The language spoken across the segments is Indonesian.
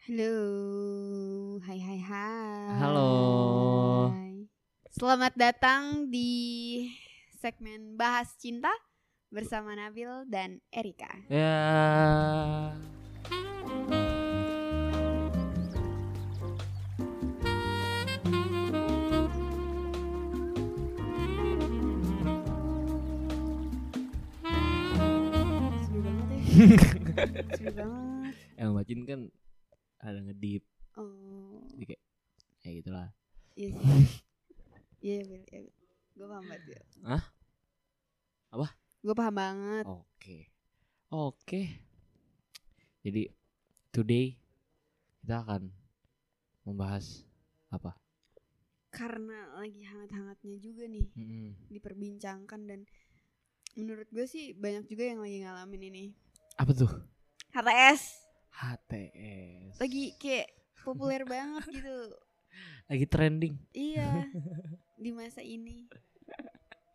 Halo, hai hai hai. Halo. Selamat datang di segmen bahas cinta bersama Nabil dan Erika. Ya. Seru banget ya. Seru banget. Emang Bacin kan ada ngedip Oh, jadi kayak kayak gitulah. iya sih. Iya, Bil. Iya, Bil. Gue paham banget, Bil. Hah? Apa? Gue paham banget. Oke. Oke. Jadi today kita akan membahas apa? Karena lagi hangat-hangatnya juga nih Mm-mm. diperbincangkan dan menurut gue sih banyak juga yang lagi ngalamin ini. Apa tuh? HTS HTS. lagi kayak populer banget gitu. lagi trending. Iya. di masa ini.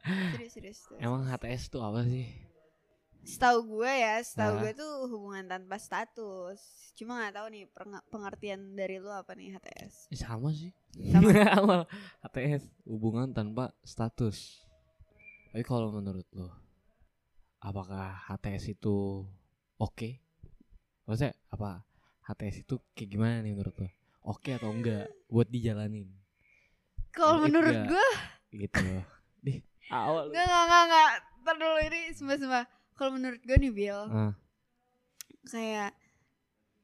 Serius, serius. serius. Emang HTS tuh apa sih? Setahu gue ya, setahu Ah. gue tuh hubungan tanpa status. Cuma nggak tahu nih pengertian dari lu apa nih HTS. Eh, sama sih. Sama. HTS hubungan tanpa status. Tapi kalau menurut lo, apakah HTS itu oke? Maksudnya apa? HTS itu kayak gimana nih menurut lo? Oke atau enggak buat dijalanin? Kalau Menurut gue, Gitu. Di awal. nggak nggak nggak nggak. Ntar dulu ini sembah sembah. Kalau menurut gue nih Bill, Ah, kayak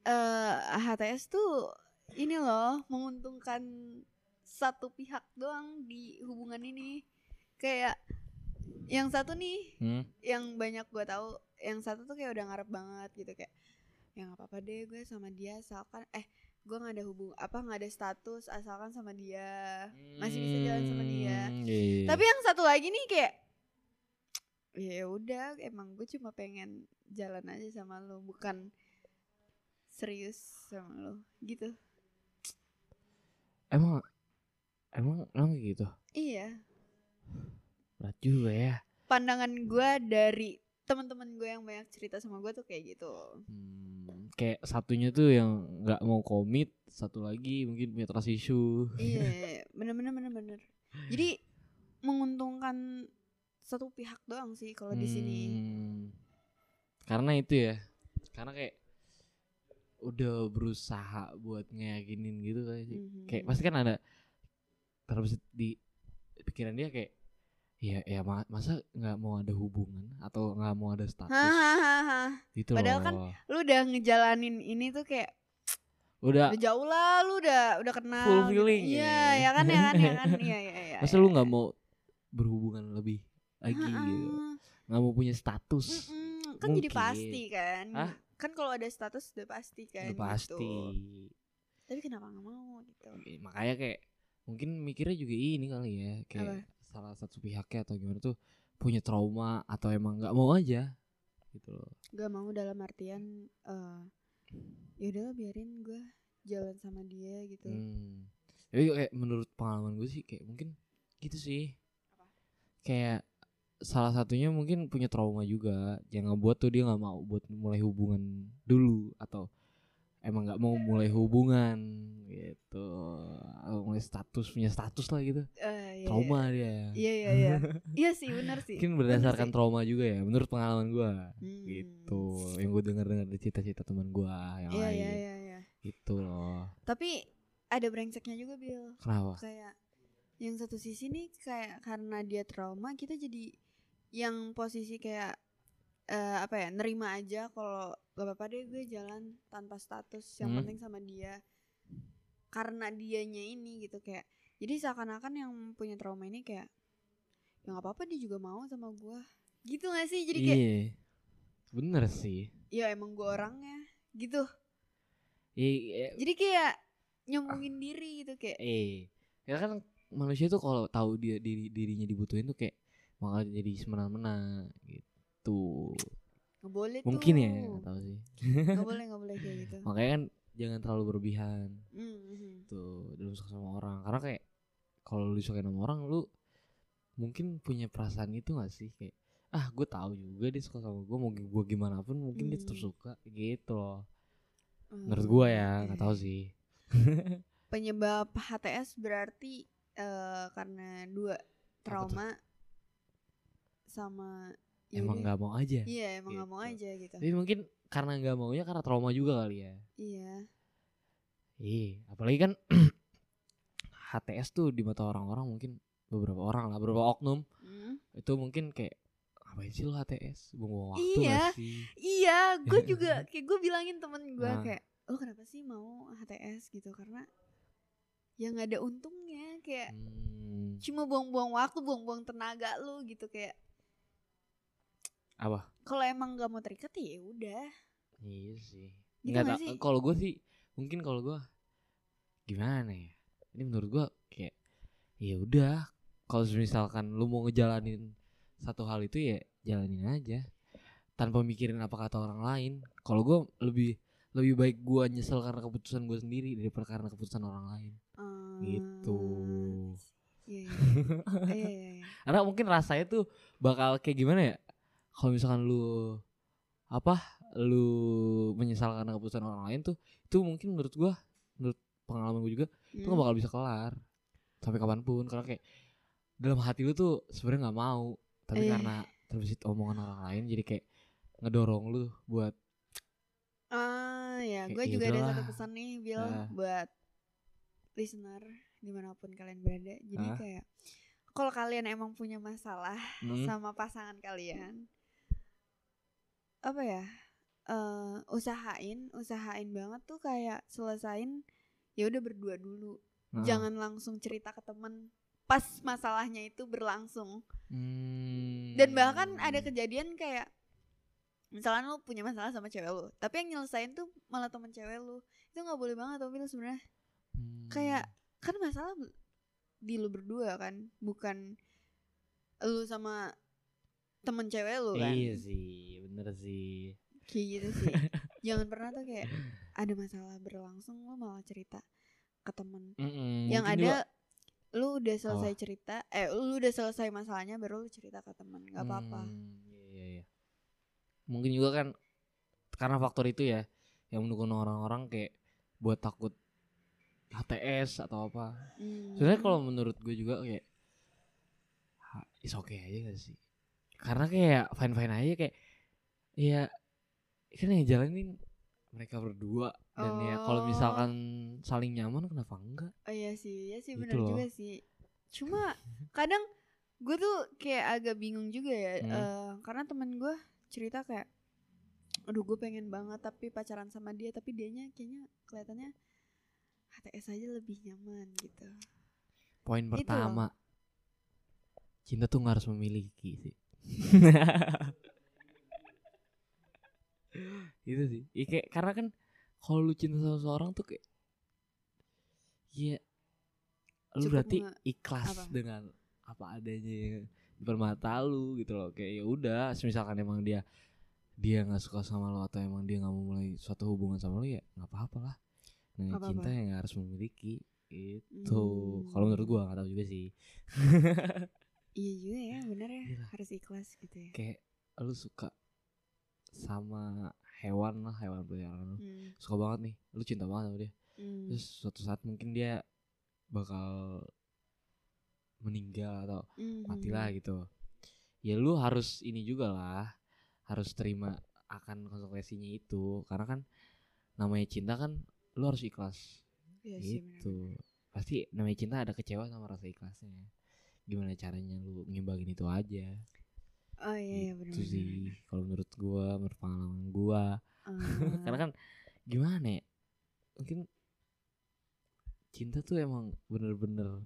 eh HTS tuh ini loh menguntungkan satu pihak doang di hubungan ini. Kayak yang satu nih hmm? yang banyak gue tahu yang satu tuh kayak udah ngarep banget gitu kayak ya nggak apa-apa deh gue sama dia asalkan eh gue nggak ada hubung apa nggak ada status asalkan sama dia masih bisa jalan sama dia Hmm, iya, iya. tapi yang satu lagi nih kayak ya udah emang gue cuma pengen jalan aja sama lo bukan serius sama lo gitu emang emang emang gitu. iya Berat juga ya. pandangan gue dari teman-teman gue yang banyak cerita sama gue tuh kayak gitu Hmm, kayak satunya tuh yang nggak mau komit, satu lagi mungkin punya trust issue. iya bener bener bener bener jadi menguntungkan satu pihak doang sih kalau di sini Hmm, Karena itu ya. Karena kayak udah berusaha buat ngeyakinin gitu kayak sih. Mhm. Kayak pasti kan ada terus di pikiran dia kayak ya ya ma- masa nggak mau ada hubungan atau nggak mau ada status Hahaha. gitu Padahal kan loh. lu udah ngejalanin ini tuh kayak udah udah jauh lah lu udah udah kenal Full gitu. feeling iya ya. ya kan ya kan ya kan iya iya iya masa iya. lu nggak mau berhubungan lebih lagi gitu Heeh. nggak mau punya status Mm-mm. kan jadi Mungkin. pasti kan Hah? kan kalau ada status udah pasti kan udah pasti gitu. tapi kenapa nggak mau gitu Eh, makanya kayak mungkin mikirnya juga ini kali ya kayak Apa? salah satu pihaknya atau gimana tuh punya trauma atau emang nggak mau aja gitu loh gak mau dalam artian eh ya udahlah biarin gue jalan sama dia gitu hmm. tapi kayak menurut pengalaman gue sih kayak mungkin gitu sih kayak salah satunya mungkin punya trauma juga yang ngebuat tuh dia nggak mau buat mulai hubungan dulu atau emang nggak mau mulai hubungan gitu. Mulai status punya status lah gitu. Eh, iya, trauma dia. Iya iya iya. Iya sih benar sih. Mungkin Bener berdasarkan sih. trauma juga ya menurut pengalaman gua. Hmm. gitu. Yang gue dengar dengar dari cita-cita teman gua yang iya lain. iya iya. Iya gitu loh. Tapi ada brengseknya juga Bill kenapa? Kayak yang satu sisi nih kayak karena dia trauma kita jadi yang posisi kayak eh, apa ya nerima aja kalau gak apa-apa deh gue jalan tanpa status yang Hmm. penting sama dia. Karena dianya ini gitu kayak jadi seakan-akan yang punya trauma ini kayak ya nggak apa-apa dia juga mau sama gue gitu gak sih? Jadi kayak iya. Bener sih. Ya emang gue orangnya gitu. Iya. Jadi kayak nyombongin diri gitu kayak eh ya kan manusia tuh kalau tahu dia diri dirinya dibutuhin tuh kayak malah jadi semena-mena gitu nggak boleh mungkin tuh. ya nggak tahu sih. Nggak boleh nggak boleh kayak gitu. Makanya kan jangan terlalu berlebihan. Mhm. tuh dalam suka sama orang. Karena kayak kalau lu disukain sama orang lu mungkin punya perasaan itu gak sih? Kayak ah gue tahu juga dia suka sama gue mau gue gimana pun mungkin dia tetap Hmm. suka gitu loh. Menurut gua ya Hmm, nggak tahu sih. Penyebab HTS berarti eh, karena dua trauma sama ya emang udah. nggak mau aja Iya, emang nggak mau Gitu. aja gitu. tapi mungkin karena nggak maunya karena trauma juga kali ya Iya. Iya, apalagi kan HTS tuh di mata orang-orang mungkin beberapa orang lah, beberapa oknum Hmm. itu mungkin kayak ngapain sih lo HTS? Buang-buang waktu Iya. gak sih? Iya, gue juga kayak gue bilangin temen gue Ah. kayak lo kenapa sih mau HTS gitu karena ya nggak ada untungnya kayak Hmm, cuma buang-buang waktu, buang-buang tenaga lu gitu kayak apa? kalau emang gak mau terikat ya udah. Iya sih. Gitu Nggak? Kalau gue sih mungkin kalau gue gimana ya? Ini menurut gue kayak ya udah. Kalau misalkan lu mau ngejalanin satu hal itu ya jalanin aja tanpa mikirin apa kata orang lain. Kalau gue lebih lebih baik gue nyesel karena keputusan gue sendiri daripada karena keputusan orang lain. Gitu. Eh, Iya, iya. Iya, iya, iya. Karena mungkin rasanya tuh bakal kayak gimana ya? Kalau misalkan lu apa? Lu menyesal karena keputusan orang lain tuh itu mungkin menurut gua menurut pengalaman gue juga itu Hmm. gak bakal bisa kelar sampai kapan pun karena kayak dalam hati lu tuh sebenarnya nggak mau tapi Iya. karena terbesit omongan orang lain jadi kayak ngedorong lu buat Ah ya, gue ya juga ada satu pesan nih, Bill, Ah. buat listener di mana pun kalian berada. Jadi Ah. kayak kalau kalian emang punya masalah hmm, sama pasangan kalian, apa ya? eh usahain, usahain banget tuh kayak selesain ya udah berdua dulu. Jangan langsung cerita ke temen pas masalahnya itu berlangsung. hmm, Dan bahkan ada kejadian kayak misalkan lu punya masalah sama cewek lu, tapi yang nyelesain tuh malah temen cewek lu. Itu nggak boleh banget tapi lu sebenarnya hmm, kayak kan masalah di lu berdua kan, bukan lu sama temen cewek lu kan. iya sih bener sih Kayak gitu sih. Jangan pernah tuh kayak ada masalah berlangsung lu malah cerita ke temen. Mm-mm, yang mungkin ada juga- lu udah selesai cerita, eh lu udah selesai masalahnya baru lu cerita ke temen, nggak apa-apa. Hmm, iya, iya, iya. Mungkin juga kan karena faktor itu ya yang mendukung orang-orang kayak buat takut HTS atau apa. Hmm. Sebenarnya kalau menurut gue juga kayak is okay aja gak sih? Karena kayak fine fine aja kayak ya kan yang jalanin mereka berdua dan ya kalau Oh. misalkan saling nyaman kenapa enggak? Oh iya sih, iya sih Gitu bener loh. juga sih. Cuma kadang gue tuh kayak agak bingung juga ya, Hmm. eh, karena temen gue cerita kayak, aduh gue pengen banget tapi pacaran sama dia, tapi dianya kayaknya kelihatannya HTS aja lebih nyaman gitu. Poin Itu loh. pertama cinta tuh nggak harus memiliki sih. itu sih. Ya, kayak karena kan kalau lu cinta sama seseorang tuh kayak ya lu Cukup berarti ikhlas apa? dengan apa adanya yang di permata lu gitu loh kayak ya udah misalkan emang dia dia nggak suka sama lo atau emang dia nggak mau mulai suatu hubungan sama lo ya nggak apa-apa lah nah Nggak cinta yang harus memiliki itu Hmm. kalau menurut gua nggak tahu juga sih Iya juga ya, bener ya, Iya. harus ikhlas gitu ya. kayak lu suka sama hewan lah hewan peliharaan Hmm. suka banget nih lu cinta banget sama dia Hmm. terus suatu saat mungkin dia bakal meninggal atau Mhm. mati lah gitu ya lu harus ini juga lah harus terima akan konsekuensinya itu karena kan namanya cinta kan lu harus ikhlas Iya bener. gitu pasti namanya cinta ada kecewa sama rasa ikhlasnya gimana caranya lu ngimbangin itu aja Oh iya, iya bener itu sih kalau menurut gua menurut pengalaman gua. Karena kan gimana ya mungkin cinta tuh emang bener-bener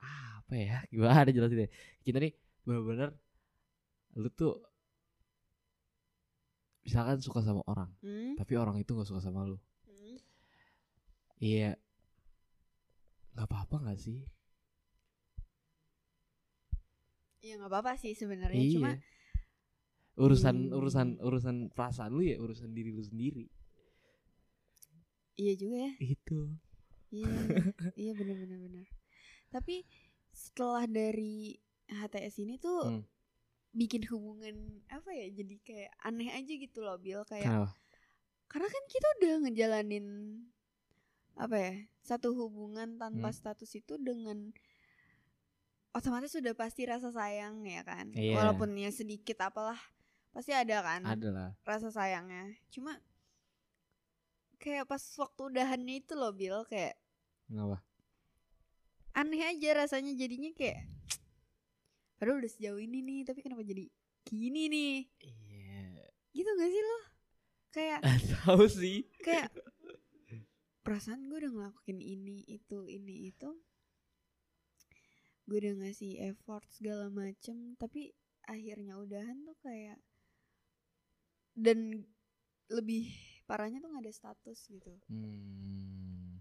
apa ya gimana jelasin deh cinta nih bener-bener lu tuh misalkan suka sama orang Hmm? tapi orang itu nggak suka sama lu. Hmm? iya. Nggak apa-apa nggak sih Ya nggak apa-apa sih sebenarnya, iya cuma urusan Hmm. urusan urusan perasaan lu ya urusan diri lu sendiri iya juga ya. itu Iya, iya benar-benar benar. Tapi setelah dari HTS ini tuh Hmm. bikin hubungan apa ya? Jadi kayak aneh aja gitu loh, Bill. Kayak kenapa karena kan kita udah ngejalanin apa ya satu hubungan tanpa Hmm. status itu dengan otomatis sudah pasti rasa sayang ya kan? Iya. walaupun ya sedikit apalah pasti ada kan ada lah rasa sayangnya. Cuma kayak pas waktu udahannya itu loh Bill kayak kenapa aneh aja rasanya jadinya kayak padahal udah sejauh ini nih tapi kenapa jadi gini nih? Iya. Gitu gak sih lo? Kayak tahu sih. Kayak perasaan gue udah ngelakuin ini itu ini itu gue udah ngasih effort segala macem tapi akhirnya udahan tuh kayak dan lebih parahnya tuh nggak ada status gitu. Hmm.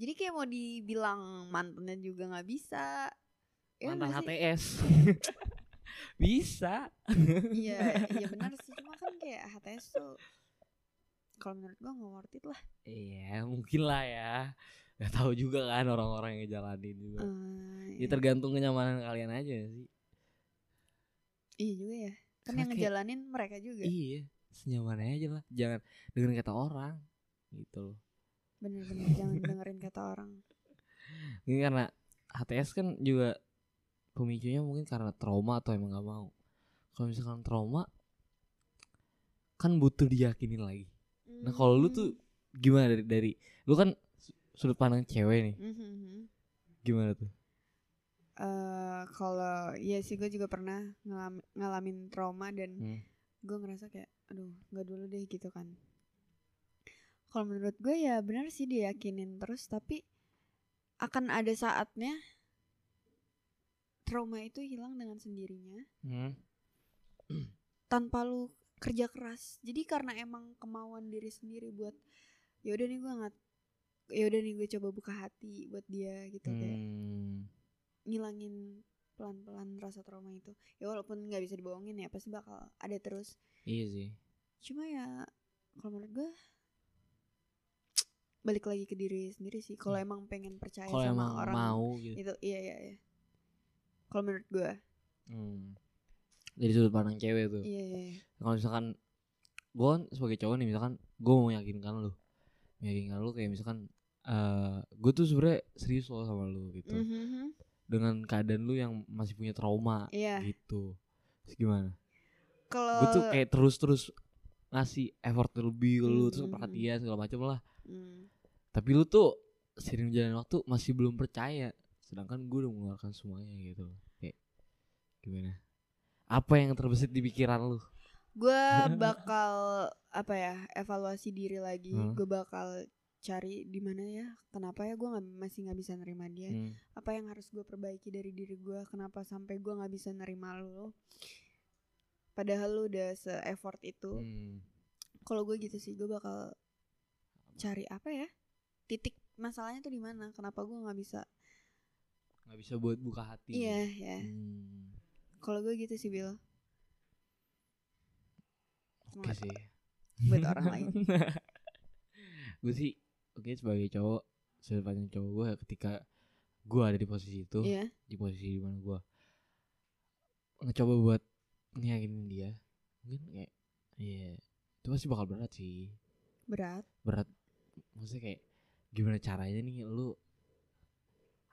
jadi kayak mau dibilang mantannya juga nggak bisa. Ya mantan? HTS bisa. Iya iya benar sih. Cuma kan kayak HTS tuh kalau menurut gue nggak worth it lah. Iya mungkin lah ya Gak tahu juga kan orang-orang yang ngejalanin juga. Eh, ya tergantung kenyamanan kalian aja sih. Iya juga ya. Kan Karena yang kayak- ngejalanin mereka juga. Iya senyamannya aja lah. Jangan dengerin kata orang gitu loh. Bener-bener jangan dengerin kata orang. Ini karena HTS kan juga pemicunya mungkin karena trauma atau emang gak mau. Kalau misalkan trauma kan butuh diyakinin lagi. Nah kalau lu tuh gimana dari dari lu kan sudut pandang cewek nih Mhm. gimana tuh Eh, kalau iya sih gue juga pernah ngalami- ngalamin trauma dan Hmm. gue ngerasa kayak aduh nggak dulu deh gitu kan kalau menurut gue ya benar sih diyakinin terus tapi akan ada saatnya trauma itu hilang dengan sendirinya Hmm. tanpa lu kerja keras jadi karena emang kemauan diri sendiri buat ya udah nih gue nggak ya udah nih gue coba buka hati buat dia gitu kayak Hmm. ngilangin pelan-pelan rasa trauma itu. Ya walaupun nggak bisa dibohongin ya pasti bakal ada terus. Iya sih. Cuma ya kalau menurut gue balik lagi ke diri sendiri sih. Kalau Hmm. emang pengen percaya kalau sama emang orang mau gitu. itu iya iya iya. Kalau menurut gue hmm. dari sudut pandang cewek tuh. Iya iya iya. kalau misalkan gue kan sebagai cowok nih misalkan gue mau meyakinkan lu meyakinkan lu kayak misalkan eh gue tuh sebenarnya serius loh sama lu gitu Mhm. dengan keadaan lu yang masih punya trauma iya gitu Terus gimana kalau gue tuh kayak terus terus ngasih effort lebih ke lu terus Hmm. perhatian segala macam lah Hmm. tapi lu tuh sering jalan waktu masih belum percaya sedangkan gue udah mengeluarkan semuanya gitu kayak gimana apa yang terbesit di pikiran lu gue bakal apa ya evaluasi diri lagi Hmm. gue bakal cari di mana ya kenapa ya gue nggak masih nggak bisa nerima dia Hmm. apa yang harus gue perbaiki dari diri gue kenapa sampai gue nggak bisa nerima lo padahal lu udah se effort itu Hmm. kalau gue gitu sih gue bakal cari apa ya titik masalahnya tuh di mana kenapa gue nggak bisa nggak bisa buat buka hati iya ya Hmm. kalau gue gitu sih Bill oke Nggak sih. Buat orang lain. Gue sih oke sebagai cowok pandang cowok gue ketika gue ada di posisi itu iya. di posisi di mana gue ngecoba buat ngeyakinin dia mungkin kayak iya itu pasti bakal berat sih. Berat. Berat. Maksudnya kayak gimana caranya nih lu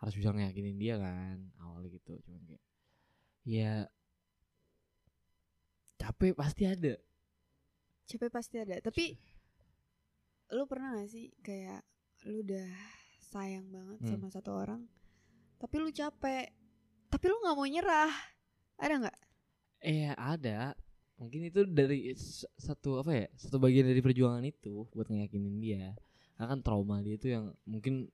harus bisa ngeyakinin dia kan awalnya gitu cuman kayak ya capek pasti ada capek pasti ada. Tapi lu pernah gak sih kayak lu udah sayang banget Hmm. sama satu orang tapi lu capek tapi lu nggak mau nyerah? Ada nggak? Eh ada. Mungkin itu dari satu apa ya satu bagian dari perjuangan itu buat ngeyakinin dia. Karena kan trauma dia itu yang mungkin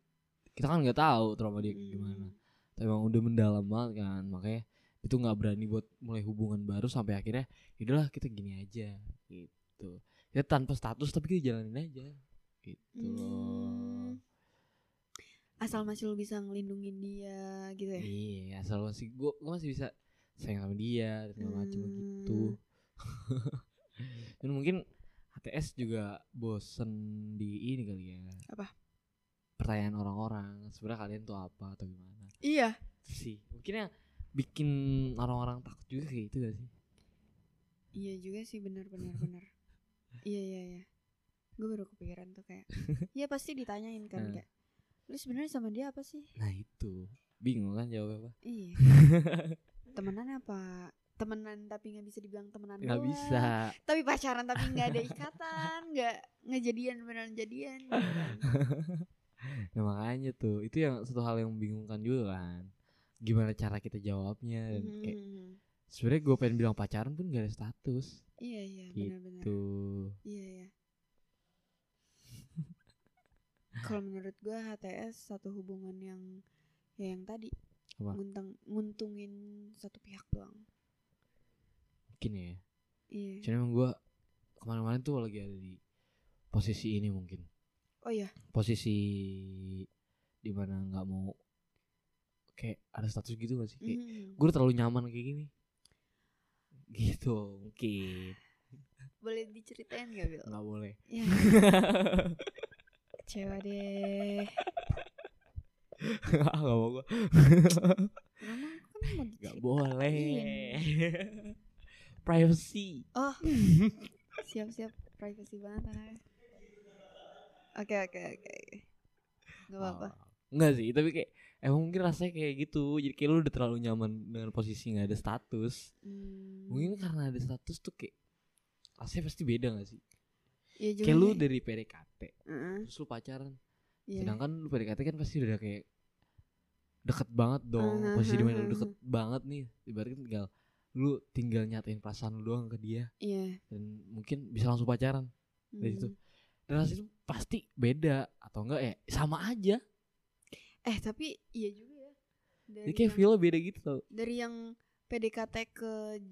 kita kan nggak tahu trauma dia kayak gimana. Hmm. tapi emang udah mendalam banget kan. Makanya itu nggak berani buat mulai hubungan baru sampai akhirnya yaudahlah kita gini aja gitu kita tanpa status tapi kita jalanin aja. Gitu loh. Hmm. asal masih lu bisa ngelindungin dia gitu ya? Iya asal masih gua, gua masih bisa sayang sama dia dan segala macam Hmm. gitu. Dan mungkin HTS juga bosen di ini kali ya. Apa? pertanyaan orang-orang sebenarnya kalian tuh apa atau gimana? Iya. Sih mungkin yang bikin orang-orang takut juga kayak itu gak sih? Iya juga sih benar benar benar iya iya iya. Gue baru kepikiran tuh kayak ya pasti ditanyain kan Nah. kayak lu sebenarnya sama dia apa sih? Nah itu. Bingung kan jawabnya apa? Iya. Temenan apa? Temenan tapi nggak bisa dibilang temenan nggak bisa. Tapi pacaran tapi nggak ada ikatan nggak ngejadian beneran jadian. Gitu kan. nah makanya tuh itu yang satu hal yang membingungkan juga kan. Gimana cara kita jawabnya dan kayak Mhm. Sebenarnya gue pengen bilang pacaran pun gak ada status. Iya iya Gitu. benar-benar iya iya. Kalau menurut gue HTS satu hubungan yang ya yang tadi. Apa? nguntang nguntungin satu pihak doang. Mungkin ya. Iya. Cuman emang gue kemarin-kemarin tuh lagi ada di posisi ini mungkin. Oh iya. Posisi di mana nggak mau kayak ada status gitu gak sih? Kayak Mhm. gue terlalu nyaman kayak gini gitu mungkin boleh diceritain gak Bil? nggak boleh ya kecewa deh nggak mau gue Emang kan nggak diceritain. boleh privacy Oh, siap-siap privacy banget anaknya. Oke oke oke. oke. Gak apa-apa. Enggak sih, tapi kayak emang mungkin rasanya kayak gitu. Jadi kayak lu udah terlalu nyaman dengan posisi nggak ada status. Hmm, Mungkin karena ada status tuh kayak rasanya pasti beda gak sih? iya juga Kayak lu dari PDKT, Heeh, terus lu pacaran. iya. Sedangkan lu PDKT kan pasti udah kayak deket banget dong. Uh-huh, Posisi di mana lu deket banget nih. Ibaratnya tinggal lu tinggal nyatain perasaan lu doang ke dia Iya. dan mungkin bisa langsung pacaran. Dari situ. hmm. Dan rasanya pasti beda atau enggak ya sama aja. Eh tapi iya juga ya. Dari Jadi kayak feel beda gitu tau. dari yang PDKT ke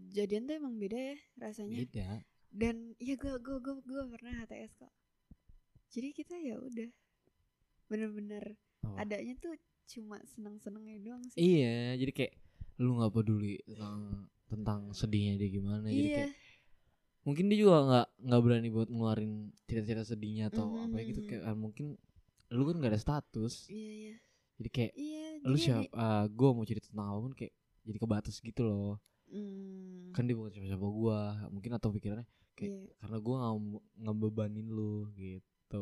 jadian tuh emang beda ya rasanya. Beda. Dan iya gue gue gue gue pernah HTS kok. Jadi kita ya udah bener-bener Apa? adanya tuh cuma seneng-senengnya doang sih. Iya, jadi kayak lu nggak peduli tentang tentang sedihnya dia gimana. Jadi Iya. kayak mungkin dia juga nggak nggak berani buat ngeluarin cerita-cerita sedihnya atau Mhm, apa ya gitu mhm. kayak ah, mungkin lu kan gak ada status. Iya iya. Jadi kayak Iya. lu siapa? ah gue mau cerita tentang apa pun kayak jadi kebatas gitu loh. Hmm, Kan dia bukan siapa-siapa gua. Mungkin atau pikirannya kayak iya. karena gua nggak ngebebanin lu gitu.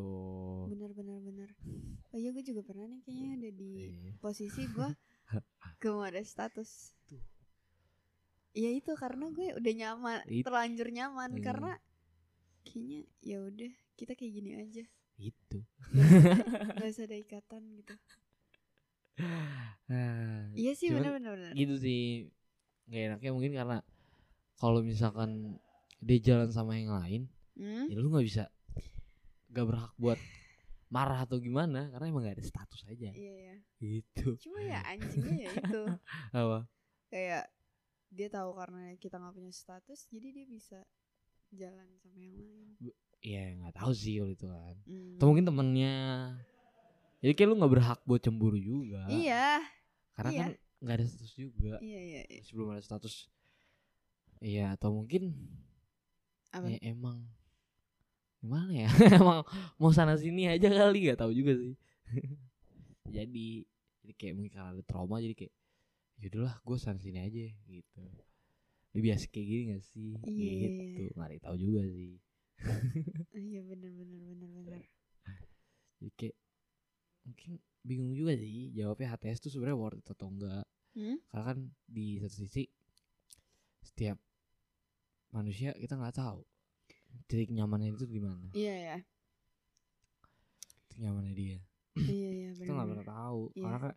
bener bener bener oh iya gue juga pernah nih kayaknya ada di Iya. posisi gue gak mau ada status Tuh. Iya itu karena gue udah nyaman It- terlanjur nyaman Iya. karena kayaknya ya udah kita kayak gini aja Gitu. gak usah ada ikatan gitu Ah, iya sih bener gitu sih. Nggak enaknya mungkin karena kalau misalkan dia jalan sama yang lain hmm? ya lu nggak bisa gak berhak buat marah atau gimana karena emang gak ada status aja. Iya ya gitu. Cuma ya anjingnya ya itu. Apa? Kayak dia tahu karena kita nggak punya status jadi dia bisa jalan sama yang lain. Ya nggak tahu sih kalau itu kan. Hmm. atau mungkin temennya jadi kayak lu nggak berhak buat cemburu juga. Iya. Karena iya. kan nggak ada status juga. Iya iya, iya. masih belum ada status. Iya atau mungkin apa? ya emang gimana ya? Emang mau sana sini aja kali nggak tahu juga sih. Jadi jadi kayak mungkin karena ada trauma jadi kayak yaudahlah gue sana sini aja gitu. Lebih asik kayak gini gak sih? Iya, iya, gitu. nggak ada yang tahu juga sih. Iya bener bener bener bener. Jadi kayak mungkin bingung juga sih jawabnya HTS tuh sebenarnya worth it atau enggak hmm? karena kan di satu sisi setiap manusia kita nggak tahu titik nyamannya itu di mana iya ya titik nyamannya dia iya iya kita nggak pernah tahu Iya. karena kan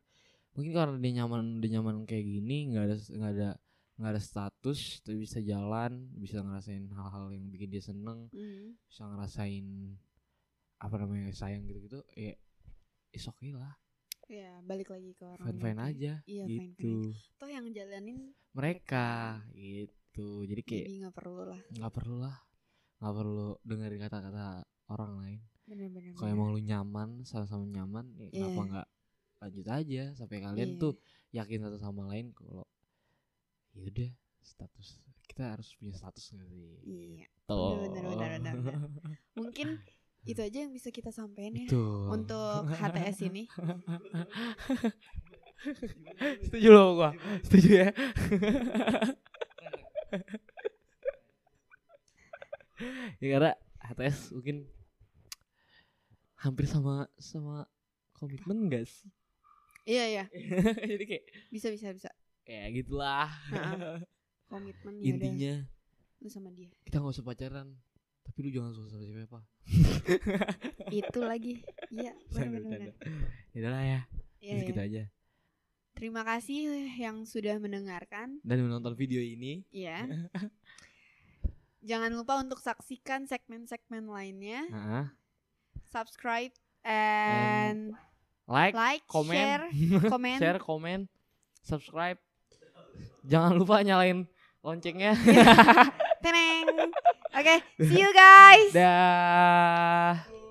mungkin karena dia nyaman dia nyaman kayak gini nggak ada nggak ada nggak ada status tapi bisa jalan bisa ngerasain hal-hal yang bikin dia seneng Hmm. bisa ngerasain apa namanya sayang gitu gitu ya is okay lah. Iya, balik lagi ke orang fine fine aja. Iya, gitu. Toh yang jalanin mereka. gitu. Jadi kayak nggak perlu lah. nggak perlu lah. Nggak perlu dengerin kata-kata orang lain. Bener-bener. kalau emang lu nyaman sama-sama nyaman ya kenapa Iya. nggak lanjut aja? Sampai kalian Iya. tuh yakin satu sama lain kalau yaudah status kita harus punya status nggak sih? Iya. Bener, bener, bener. Mungkin itu aja yang bisa kita sampein ya itu untuk HTS ini. setuju loh gua setuju ya ya karena HTS mungkin hampir sama sama komitmen gak sih Iya iya, jadi kayak bisa bisa bisa. kayak gitulah. Komitmen ya intinya lu sama dia. kita nggak usah pacaran tapi lu jangan suka sama siapa Itu lagi. Iya, benar benar. benar. ya ya Iya, iya. aja Terima kasih yang sudah mendengarkan. dan menonton video ini Iya. Jangan lupa untuk saksikan segmen-segmen lainnya. Subscribe and like, like, share, komen. share komen subscribe jangan lupa nyalain loncengnya Teneng. Oke, see you guys. dah